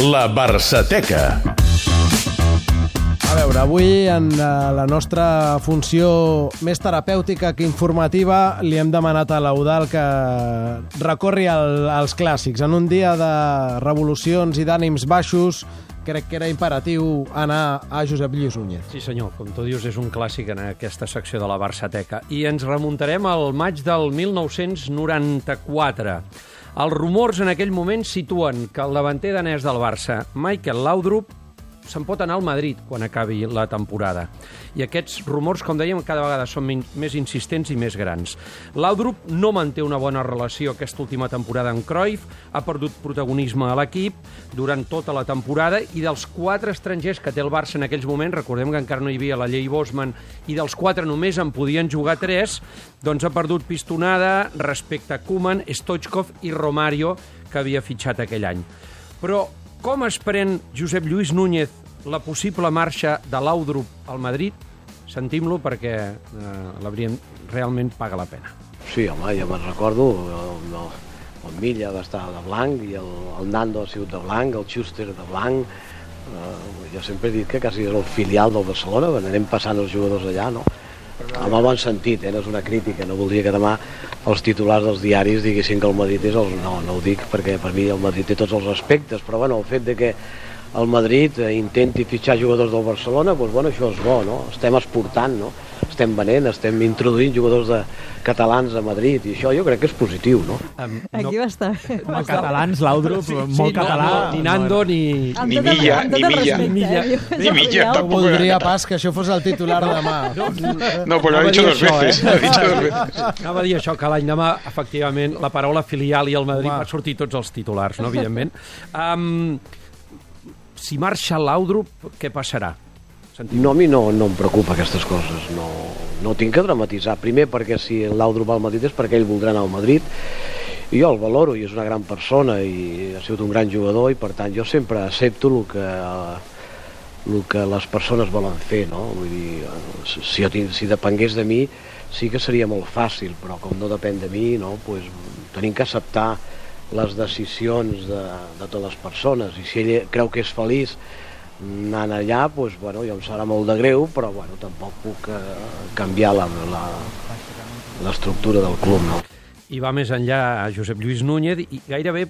La Barçateca. A veure, avui en eh, la nostra funció més terapèutica que informativa li hem demanat a l'Eudal que recorri al, als clàssics. En un dia de revolucions i d'ànims baixos, crec que era imperatiu anar a Josep Lluís Núñez. Sí, senyor, com tu dius, és un clàssic en aquesta secció de la Barçateca. I ens remuntarem al maig del 1994. Els rumors en aquell moment situen que el davanter danès del Barça, Michael Laudrup, se'n pot anar al Madrid quan acabi la temporada. I aquests rumors, com dèiem, cada vegada són més insistents i més grans. Laudrup no manté una bona relació aquesta última temporada amb Cruyff, ha perdut protagonisme a l'equip durant tota la temporada i dels quatre estrangers que té el Barça en aquells moments, recordem que encara no hi havia la llei Bosman, i dels quatre només en podien jugar tres, doncs ha perdut pistonada respecte a Koeman, Stoichkov i Romario, que havia fitxat aquell any. Però com es pren Josep Lluís Núñez la possible marxa de l'Audrup al Madrid? Sentim-lo perquè eh, l'hauríem realment paga la pena. Sí, home, ja me'n recordo, el, el, el Milla va estar de blanc i el, el Nando ha sigut de blanc, el Schuster de blanc. Uh, jo sempre he dit que quasi és el filial del Barcelona, anem passant els jugadors allà, no? Amb el bon sentit, eh? no és una crítica, no voldria que demà els titulars dels diaris diguessin que el Madrid és el... No, no ho dic perquè per mi el Madrid té tots els aspectes, però bueno, el fet de que el Madrid eh, intenti fitxar jugadors del Barcelona, doncs, bueno, això és bo, no? Estem exportant, no? Estem venent, estem introduint jugadors de catalans a Madrid i això jo crec que és positiu, no? Um, Aquí va estar. A catalans, l'Audrup, sí, molt català. No, ni Nando ni... Ni Milla, ni Milla. Ni Milla. Ni Milla, tampoco. Voldria pas que això fos el titular demà. No, Anava lo ha dir dos veces. eh? Lo ha dicho dos veces. Anava a dir això, que l'any demà, efectivament, la paraula filial i el Madrid va sortir tots els titulars, no, evidentment. Um, si marxa l'Audrup, què passarà? Sentim. No, no, no em preocupa aquestes coses, no, no tinc que dramatitzar. Primer perquè si l'Audrup va al Madrid és perquè ell voldrà anar al Madrid, i jo el valoro i és una gran persona i ha sigut un gran jugador i per tant jo sempre accepto el que, el que les persones volen fer, no? Vull dir, si, jo tinc, si depengués de mi sí que seria molt fàcil, però com no depèn de mi, no? pues, tenim que acceptar les decisions de, de totes les persones i si ell creu que és feliç anant allà, doncs, bueno, ja em serà molt de greu, però bueno, tampoc puc eh, canviar la- la- l'estructura del club. No? I va més enllà a Josep Lluís Núñez i gairebé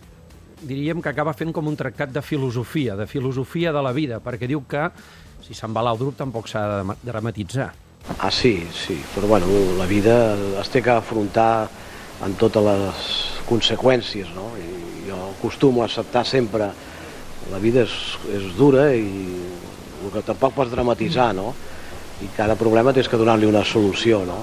diríem que acaba fent com un tractat de filosofia, de filosofia de la vida, perquè diu que si se'n va l'Audrup tampoc s'ha de dramatitzar. Ah, sí, sí, però bueno, la vida es té que afrontar en totes les conseqüències, no? I jo acostumo a acceptar sempre la vida és, és dura i el que tampoc pots dramatitzar, no? I cada problema tens que donar-li una solució, no?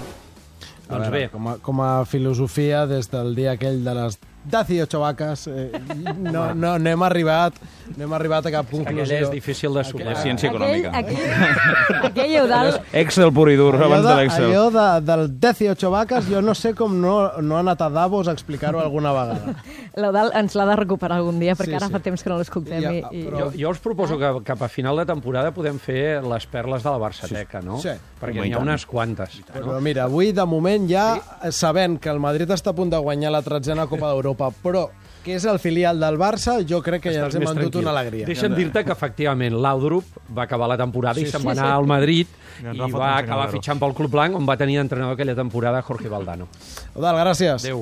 A Doncs veure, bé. Com a, com a filosofia, des del dia aquell de les 18 vaques, eh, no, no, no hem arribat no hem arribat a cap conclusió. és difícil de superar. És ciència Aquell, econòmica. aquell, aquell Eudal, Excel pur i dur, Allò, abans de, de l'Excel. allò de, del 18 vaques, jo no sé com no, no ha anat a Davos a explicar-ho alguna vegada. l'Eudal ens l'ha de recuperar algun dia, perquè Sí, ara sí. fa temps que no l'escoltem. Ja, i, i... però- Jo, jo us proposo que cap a final de temporada podem fer les perles de la Barçateca, no? Sí. Perquè n'hi ha unes quantes. Però mira, avui, de moment, ja sabent que el Madrid està a punt de guanyar la tretzena Copa d'Europa, però que és el filial del Barça, jo crec que ja Estàs ens hem endut tranquil. una alegria. Deixa'm dir-te que, efectivament, l'Audrup va acabar la temporada i se'n va sí. anar al Madrid I i va va acabar fitxant pel Club Blanc, on va tenir d'entrenador aquella temporada Jorge Valdano. Eudal, gràcies. Adéu.